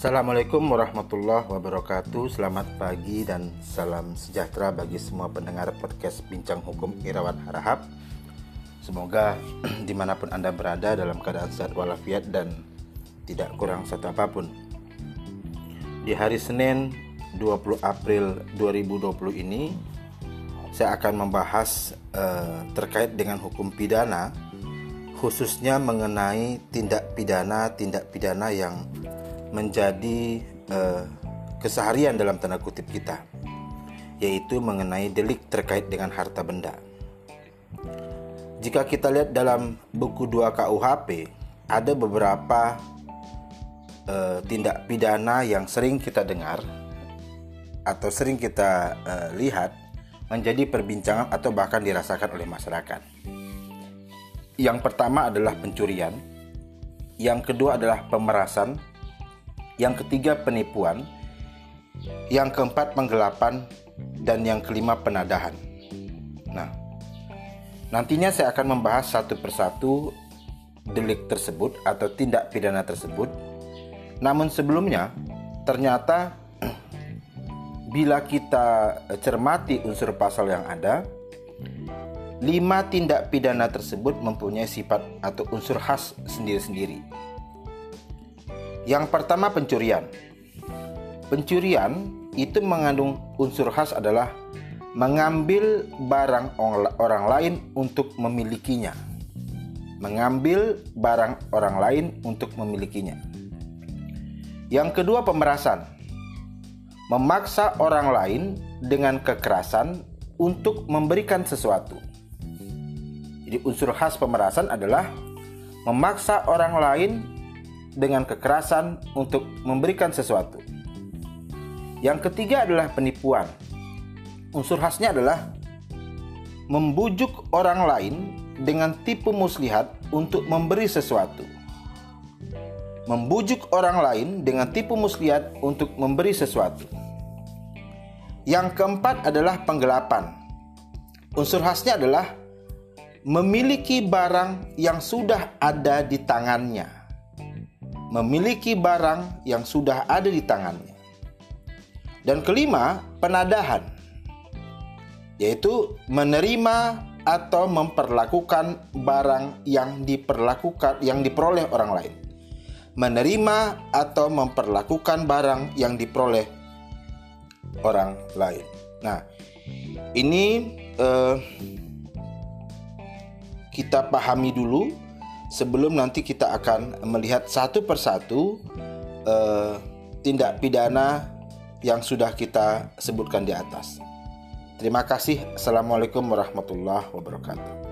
Assalamualaikum warahmatullahi wabarakatuh. Selamat pagi dan salam sejahtera bagi semua pendengar podcast Bincang Hukum Irawan Harahap. Semoga di mana pun Anda berada dalam keadaan sehat walafiat dan tidak kurang satu apa pun. Di hari Senin 20 April 2020 ini Saya akan membahas uh, terkait dengan hukum pidana Khususnya mengenai tindak pidana-tindak pidana yang menjadi uh, keseharian dalam tanda kutip kita, yaitu mengenai delik terkait dengan harta benda. Jika kita lihat dalam buku 2 KUHP, ada beberapa uh, tindak pidana yang sering kita dengar atau sering kita uh, lihat menjadi perbincangan atau bahkan dirasakan oleh masyarakat. Yang pertama adalah pencurian, yang kedua adalah pemerasan, yang ketiga penipuan, yang keempat penggelapan, dan yang kelima penadahan. Nah, nantinya saya akan membahas satu persatu delik tersebut atau tindak pidana tersebut. Namun sebelumnya, ternyata bila kita cermati unsur pasal yang ada, lima tindak pidana tersebut mempunyai sifat atau unsur khas sendiri-sendiri. Yang pertama pencurian. Pencurian itu mengandung unsur khas adalah mengambil barang orang lain untuk memilikinya. Mengambil barang orang lain untuk memilikinya. Yang kedua pemerasan. Memaksa orang lain dengan kekerasan untuk memberikan sesuatu. Jadi unsur khas pemerasan adalah memaksa orang lain dengan kekerasan untuk memberikan sesuatu. Yang ketiga adalah penipuan. Unsur khasnya adalah membujuk orang lain dengan tipu muslihat untuk memberi sesuatu. Membujuk orang lain dengan tipu muslihat untuk memberi sesuatu. Yang keempat adalah penggelapan. Unsur khasnya adalah memiliki barang yang sudah ada di tangannya memiliki barang yang sudah ada di tangannya. Dan kelima, penadahan, yaitu menerima atau memperlakukan barang yang diperlakukan yang diperoleh orang lain. Menerima atau memperlakukan barang yang diperoleh orang lain. Nah, ini eh, kita pahami dulu sebelum nanti kita akan melihat satu persatu uh, tindak pidana yang sudah kita sebutkan di atas. Terima kasih. Assalamualaikum warahmatullahi wabarakatuh.